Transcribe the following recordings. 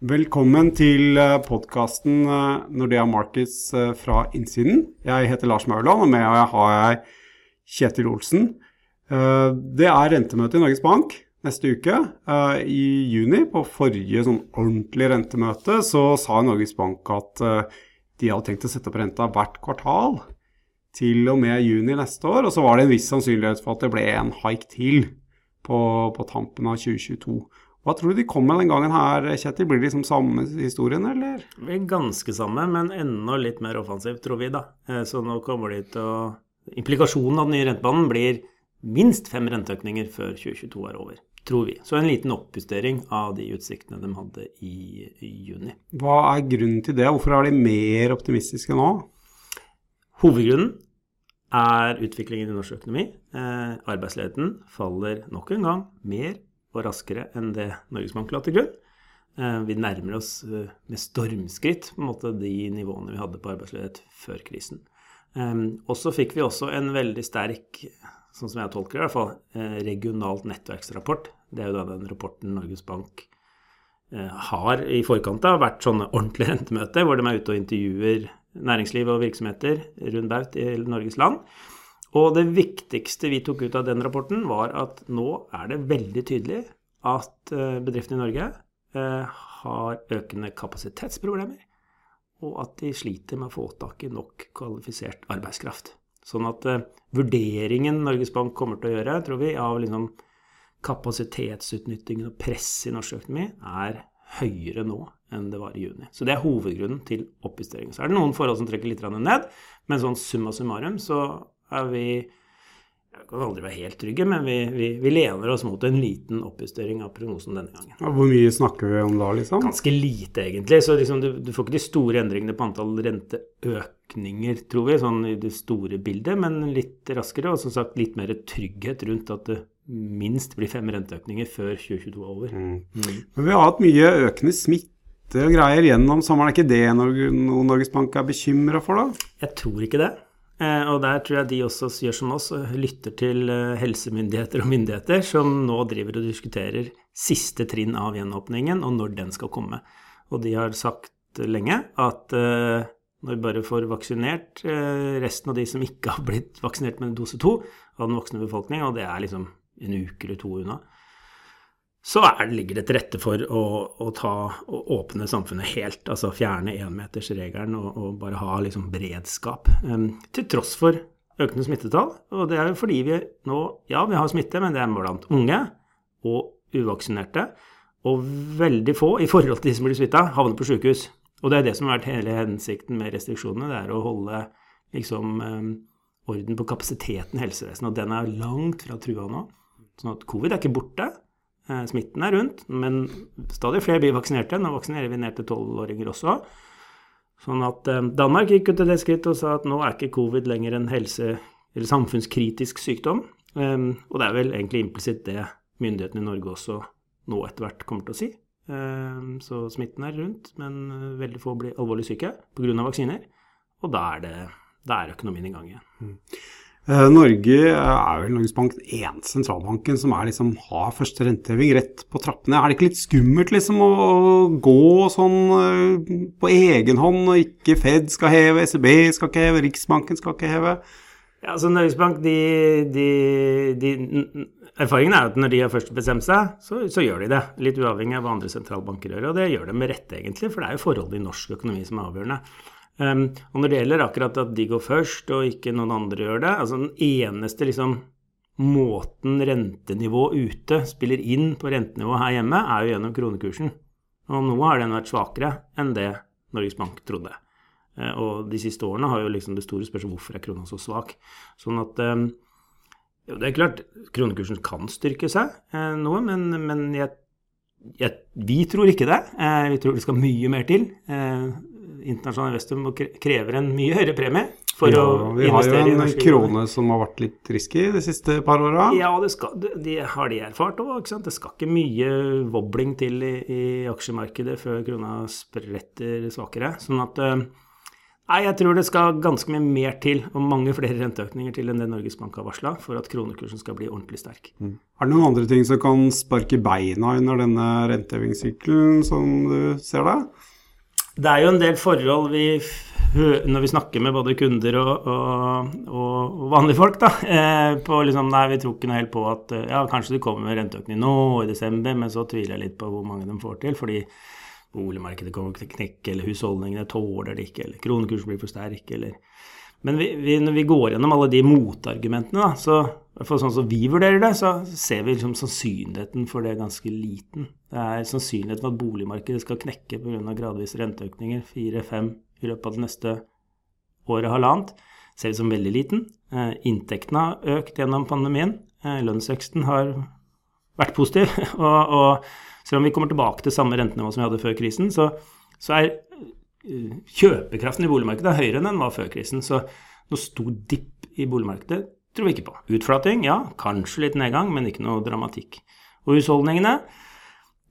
Velkommen til podkasten Nordea Markets fra innsiden. Jeg heter Lars Mauland, og med meg har jeg Kjetil Olsen. Det er rentemøte i Norges Bank neste uke. I juni, på forrige sånn ordentlig rentemøte, så sa Norges Bank at de hadde tenkt å sette opp renta hvert kvartal til og med juni neste år. Og så var det en viss sannsynlighet for at det ble en haik til på, på tampen av 2022. Hva tror du de kommer den gangen her, Kjetil? Blir det liksom samme historien, eller? Det blir ganske samme, men enda litt mer offensivt, tror vi, da. Eh, så nå kommer de til å Implikasjonen av den nye rentebanen blir minst fem renteøkninger før 2022 er over, tror vi. Så en liten oppjustering av de utsiktene de hadde i, i juni. Hva er grunnen til det? Hvorfor er de mer optimistiske nå? Hovedgrunnen er utviklingen i norsk økonomi. Eh, arbeidsledigheten faller nok en gang mer og raskere enn det Norges Bank la til grunn. Eh, vi nærmer oss eh, med stormskritt på en måte de nivåene vi hadde på arbeidsledighet før krisen. Eh, og så fikk vi også en veldig sterk, sånn som jeg tolker det i hvert fall, regionalt nettverksrapport. Det er jo da den rapporten Norges Bank har i forkant av vært sånne ordentlige rentemøter, hvor de er ute og intervjuer næringsliv og virksomheter rundt baut i Norges land. Og det viktigste vi tok ut av den rapporten, var at nå er det veldig tydelig at eh, bedriftene i Norge eh, har økende kapasitetsproblemer, og at de sliter med å få tak i nok kvalifisert arbeidskraft. Sånn at uh, vurderingen Norges Bank kommer til å gjøre, tror vi, av liksom kapasitetsutnyttingen og press i norsk økonomi, er høyere nå enn det var i juni. Så det er hovedgrunnen til oppjustering. Så er det noen forhold som trekker litt ned, men sånn summa summarum så er vi jeg kan aldri være helt trygge, men vi, vi, vi, lener oss mot en liten oppjustering av prognosen denne gangen. Ja, hvor mye snakker vi om da, liksom? Ganske lite, egentlig. Så liksom, du, du, får ikke de store endringene på antall renteøkninger, tror vi, sånn i det store bildet, men litt raskere. Og som sagt litt mer trygghet rundt at det minst blir fem renteøkninger før 2022 er over. Mm. Mm. Men vi har hatt mye økende smitte og greier gjennom sommeren. Er ikke det noe Norges Bank er bekymra for, da? Jeg tror ikke det. Eh, og der tror jeg de også gjør som oss, og lytter til eh, helsemyndigheter og myndigheter som nå driver og diskuterer siste trinn av gjenåpningen og når den skal komme. Og de har sagt lenge at eh, når vi bare får vaksinert resten av de som ikke har blitt vaksinert med dose to av den voksne befolkninga, og det er liksom en uke eller to unna, så er, ligger det til rette for å, å, ta, å åpne samfunnet helt. Altså fjerne énmetersregelen og, og bare ha liksom beredskap. Um, til tross for økende smittetall. Og det er jo fordi vi nå Ja, vi har smitte, men det er blant unge og uvaksinerte. Og veldig få, i forhold til de som blir smitta, havner på sykehus. Og det er det som har vært hele hensikten med restriksjonene. Det er å holde liksom um, orden på kapasiteten i helsevesenet. Og den er langt fra trua nå. Sånn at covid er ikke borte. Eh, smitten er rundt, men stadig flere blir vaksinerte. Nå vaksinerer vi ned til tolvåringer også. Sånn at eh, Danmark gikk ut til det skrittet og sa at nå er ikke covid lenger en helse- eller samfunnskritisk sykdom. Um, og det er vel egentlig implisitt det myndighetene i Norge også nå etter hvert kommer til å si. Um, så smitten er rundt, men veldig få blir alvorlig syke pga. vaksiner. Og da er, det, da er økonomien i gang igjen. Eh, Norge er vel Norges Bank den eneste sentralbanken som liksom, har første renteheving rett på trappene. Er det ikke litt skummelt liksom, å gå sånn uh, på egen hånd, og ikke Fed skal heve, ECB skal ikke heve, Riksbanken skal ikke heve? Ja, altså Norges Bank, de, de, de, Erfaringen er at når de har først bestemt seg, så, så, gjør de det. Litt uavhengig av hva andre sentralbanker gjør. Og det gjør de med rette, egentlig, for det er jo forholdet i norsk økonomi som er avgjørende. Um, og når det gjelder akkurat at de går først, og ikke noen andre gjør det altså Den eneste liksom, måten rentenivå ute spiller inn på rentenivå her hjemme, er jo gjennom kronekursen. Og nå har den vært svakere enn det Norges Bank trodde. Uh, og de siste årene har jo liksom det store spørsmålet hvorfor er krona så svak. Sånn at um, jo, det er klart, kronekursen kan styrke seg uh, noe, men, men jeg, jeg, vi tror ikke det. Uh, vi tror det skal mye mer til internasjonale investorer krever en mye høyere premie for ja, å investere i norske Vi har jo en krone som har vært litt risky de siste par åra. Ja, det skal, de har de erfart òg. Det skal ikke mye wobbling til i, i aksjemarkedet før krona spretter svakere. Sånn at eh, Nei, jeg tror det skal ganske mye mer til, og mange flere renteøkninger til enn det Norges Bank har varsla, for at kronekursen skal bli ordentlig sterk. Mm. Er det noen andre ting som kan sparke beina under denne rentehevingssykkelen, som du ser det? Det er jo en del forhold vi når vi snakker med både kunder og, og, og vanlige folk, da, eh, på liksom Nei, vi tror ikke noe helt på at Ja, kanskje du kommer med renteøkning nå i desember, men så tviler jeg litt på hvor mange de får til. fordi boligmarkedet kommer til å knekke, eller husholdningene tåler det ikke, eller kronekursen blir for sterk, eller Men vi, vi, når vi går gjennom alle de motargumentene, da, så for sånn som vi vurderer det, så ser vi liksom sannsynligheten for det ganske liten. Det er sannsynligheten for at boligmarkedet skal knekke pga. gradvise renteøkninger, fire-fem i løpet av det neste året, halvannet, ser vi som veldig liten. Eh, inntektene har økt gjennom pandemien. Eh, lønnsveksten har vært positiv. og, og selv om vi kommer tilbake til samme rentenivå som vi hadde før krisen, så, så er kjøpekraften i boligmarkedet er høyere enn den var før krisen. Så noe stor dipp i boligmarkedet tror vi ikke på. Utflating, ja, kanskje litt nedgang, men ikke noe dramatikk. Og husholdningene,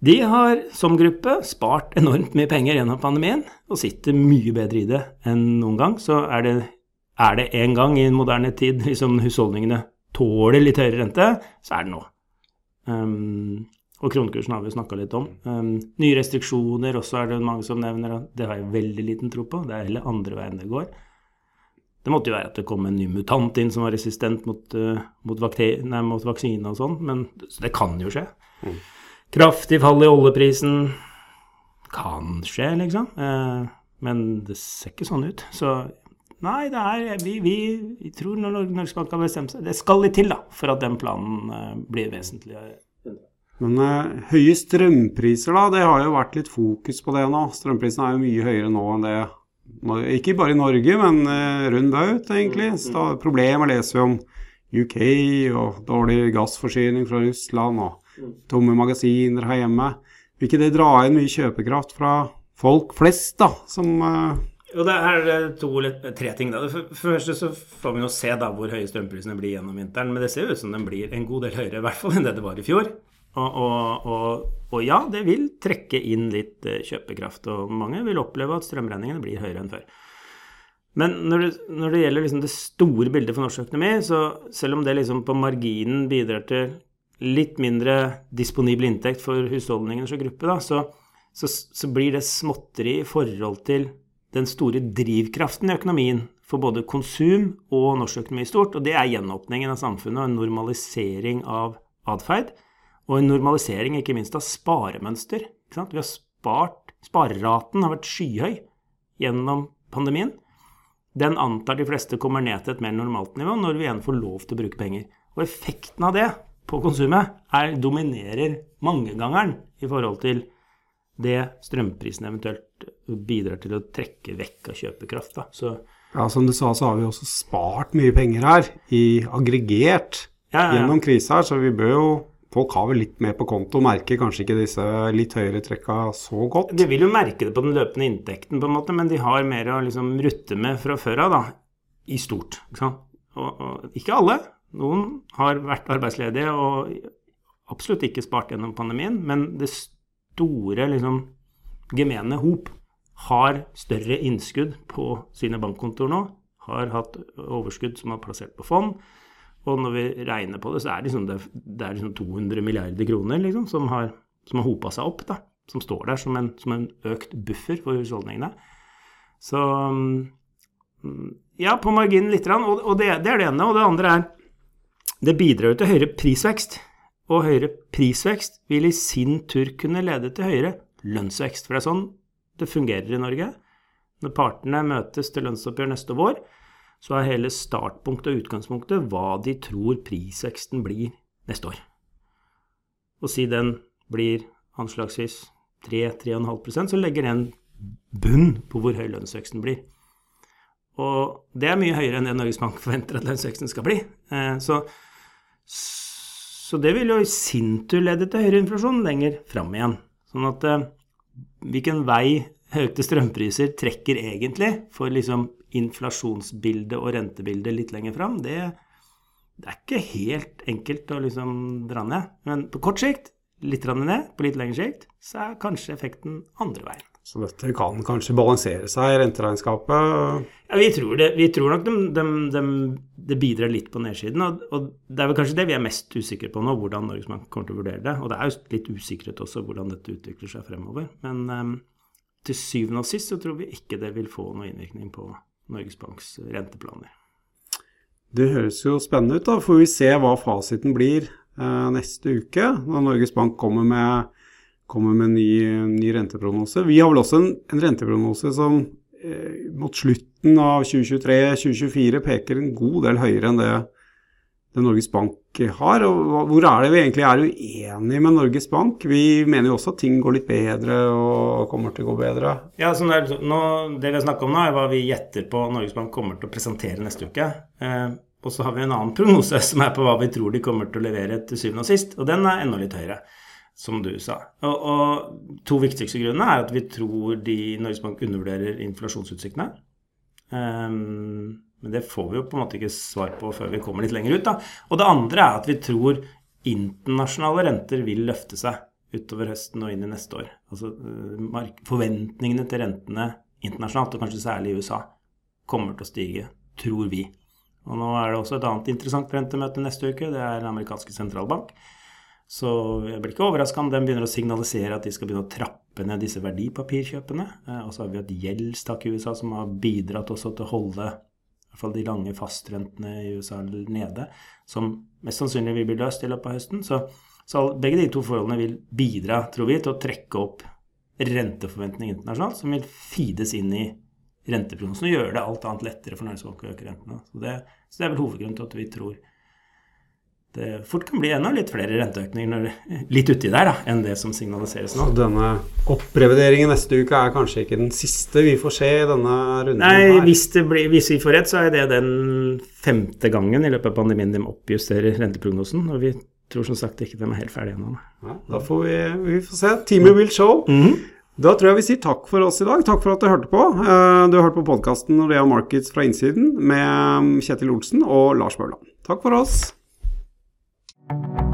de har som gruppe spart enormt mye penger gjennom pandemien og sitter mye bedre i det enn noen gang. Så er det, er det en gang i en moderne tid liksom husholdningene tåler litt høyere rente, så er det nå. Um, og kronekursen har vi snakka litt om. Um, nye restriksjoner også er det mange som nevner. Det har jeg veldig liten tro på. Det er heller andre veien det går. Det måtte jo være at det kom en ny mutant inn som var resistent mot, uh, mot, nei, mot vaksine og sånn, men det kan jo skje. Mm. Kraftig fall i oljeprisen kan skje, liksom. Uh, men det ser ikke sånn ut. Så nei, det er Vi, vi, vi tror når Norges Bank har bestemt seg Det skal litt til da, for at den planen uh, blir vesentlig men eh, høye strømpriser, da, det har jo vært litt fokus på det nå. Strømprisene er jo mye høyere nå enn det Ikke bare i Norge, men eh, rundt baut, egentlig. Mm, mm. Så problemer leser vi om UK og dårlig gassforsyning fra Russland og mm. tomme magasiner her hjemme. Vil ikke det dra inn mye kjøpekraft fra folk flest, da, som eh, jo, det er to eller tre ting. da. For, for første så får vi nå se da hvor høye strømprisene blir gjennom vinteren. Men det ser jo ut som den blir en god del høyere, i hvert fall enn det det var i fjor. Og, og, og, og, ja, det vil trekke inn litt eh, kjøpekraft, og mange vil oppleve at strømregningene blir høyere enn før. Men når det, når det gjelder liksom det store bildet for norsk økonomi, så selv om det liksom på marginen bidrar til litt mindre disponibel inntekt for husholdningene som gruppe, da, så, så, så blir det småtteri i forhold til den store drivkraften i økonomien for både konsum og norsk økonomi stort, og det er gjenåpningen av samfunnet og en normalisering av atferd. Og en normalisering ikke minst av sparemønster. Vi har spart, Spareraten har vært skyhøy gjennom pandemien. Den antar de fleste kommer ned til et mer normalt nivå når vi igjen får lov til å bruke penger. Og effekten av det på konsumet er, dominerer mangegangeren i forhold til det strømprisen eventuelt bidrar til å trekke vekk av kjøpekraft. Så, ja, Som du sa, så har vi også spart mye penger her, i aggregert, ja, ja, ja. gjennom krisa her, så vi bør jo folk har vel litt mer på konto, merker kanskje ikke disse litt høyere trekka så godt. De vil jo merke det på den løpende inntekten, på en måte, men de har mer å liksom rutte med fra før av, da. I stort. Ikke, og, og, ikke alle. Noen har vært arbeidsledige og absolutt ikke spart gjennom pandemien, men det store, liksom, gemene hop har større innskudd på sine bankkontoer nå. Har hatt overskudd som er plassert på fond og når vi regner på det, så er det, liksom, det er liksom 200 milliarder kroner liksom, som har, som har hopa seg opp. da, Som står der som en, som en økt buffer for husholdningene. Så mm, ja, på marginen lite grann. Og, og det, det, er det ene. Og det andre er det bidrar jo til høyere prisvekst. Og høyere prisvekst vil i sin tur kunne lede til høyere lønnsvekst. For det er sånn det fungerer i Norge. Når partene møtes til lønnsoppgjør neste vår, så er hele startpunktet og utgangspunktet hva de tror prisveksten blir neste år. Og si den blir anslagsvis 3-3,5% så legger det en bunn på hvor høy lønnsveksten blir. Og det er mye høyere enn det Norges Bank forventer at lønnsveksten skal bli. Eh, så, så det vil jo i sin tur lede til høyere inflasjon lenger fram igjen. Sånn at eh, hvilken vei økte strømpriser trekker egentlig for liksom inflasjonsbildet og rentebildet litt lenger fram, det, det, er ikke helt enkelt å liksom dra ned. Men på kort sikt, litt ned, på litt lengre sikt, så er kanskje effekten andre veien. Så dette kan kanskje balansere seg i renteregnskapet? Ja, vi tror, det, vi tror nok de, de, de, det bidrar litt på nedsiden. Og, og, det er vel kanskje det vi er mest usikre på nå, hvordan Norges Bank kommer til å vurdere det. Og det er jo litt usikkerhet også hvordan dette utvikler seg fremover. Men um, til syvende og sist så tror vi ikke det vil få noen innvirkning på Norges Banks renteplaner. Det høres jo spennende ut. Da får vi se hva fasiten blir eh, neste uke, når Norges Bank kommer med kommer med ny, ny renteprognose. Vi har vel også en, en renteprognose som eh, mot slutten av 2023-2024 peker en god del høyere enn det, det, Norges Bank har. Og hvor er det vi egentlig er uenige med Norges Bank? Vi mener jo også at ting går litt bedre og kommer til å gå bedre. Ja, det, er, nå, det vi snakker om nå, er hva vi gjetter på Norges Bank kommer til å presentere neste uke. Eh, og så har vi en annen prognose som er på hva vi tror de kommer til å levere til syvende og sist, og den er enda litt høyere som du sa. Og, og to viktigste grunner er at vi tror de Norges Bank undervurderer inflasjonsutsiktene. Um, men det får vi jo på en måte ikke svar på før vi kommer litt lenger ut. da. Og det andre er at vi tror internasjonale renter vil løfte seg utover høsten og inn i neste år. Altså eh, Forventningene til rentene internasjonalt, og kanskje særlig i USA, kommer til å stige, tror vi. Og nå er det også et annet interessant rentemøte neste uke. Det er den amerikanske sentralbank. Så jeg blir ikke overraska om de begynner å signalisere at de skal begynne å trappe ned disse verdipapirkjøpene. Eh, og så har vi et gjeldstak i USA som har bidratt også til å holde i hvert fall de lange fastrentene i USA nede, som mest sannsynlig vil bli løst i løpet av høsten. Så, så begge de to forholdene vil bidra, tror vi, til å trekke opp renteforventning internasjonalt, som vil fides inn i renteprognosen og gjøre det alt annet lettere for Bank å øke rentene. Så det, så det er vel hovedgrunnen til at vi tror det fort kan bli enda litt flere renteøkninger litt uti der da, enn det som signaliseres nå. Så denne opprevideringen neste uke er kanskje ikke den siste vi får se i denne runden? Nei, hvis, blir, hvis, vi får rett, så er det den femte gangen i løpet av pandemien de oppjusterer renteprognosen. Og vi tror som sagt ikke de er helt ferdige ennå. Ja, da får vi, vi får se. Teamet will show. Mm -hmm. Da tror jeg vi sier takk for oss i dag. Takk for at du hørte på. Eh, du har hørt på podkasten Nordea Markets fra innsiden med Kjetil Olsen og Lars Mørland. Takk for oss. Thank you.